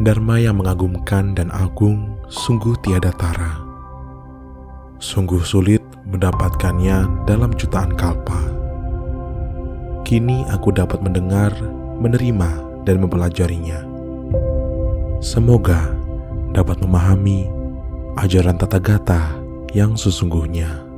Dharma yang mengagumkan dan agung sungguh tiada tara. Sungguh sulit mendapatkannya dalam jutaan kalpa. Kini aku dapat mendengar, menerima, dan mempelajarinya. Semoga dapat memahami ajaran tata gata yang sesungguhnya.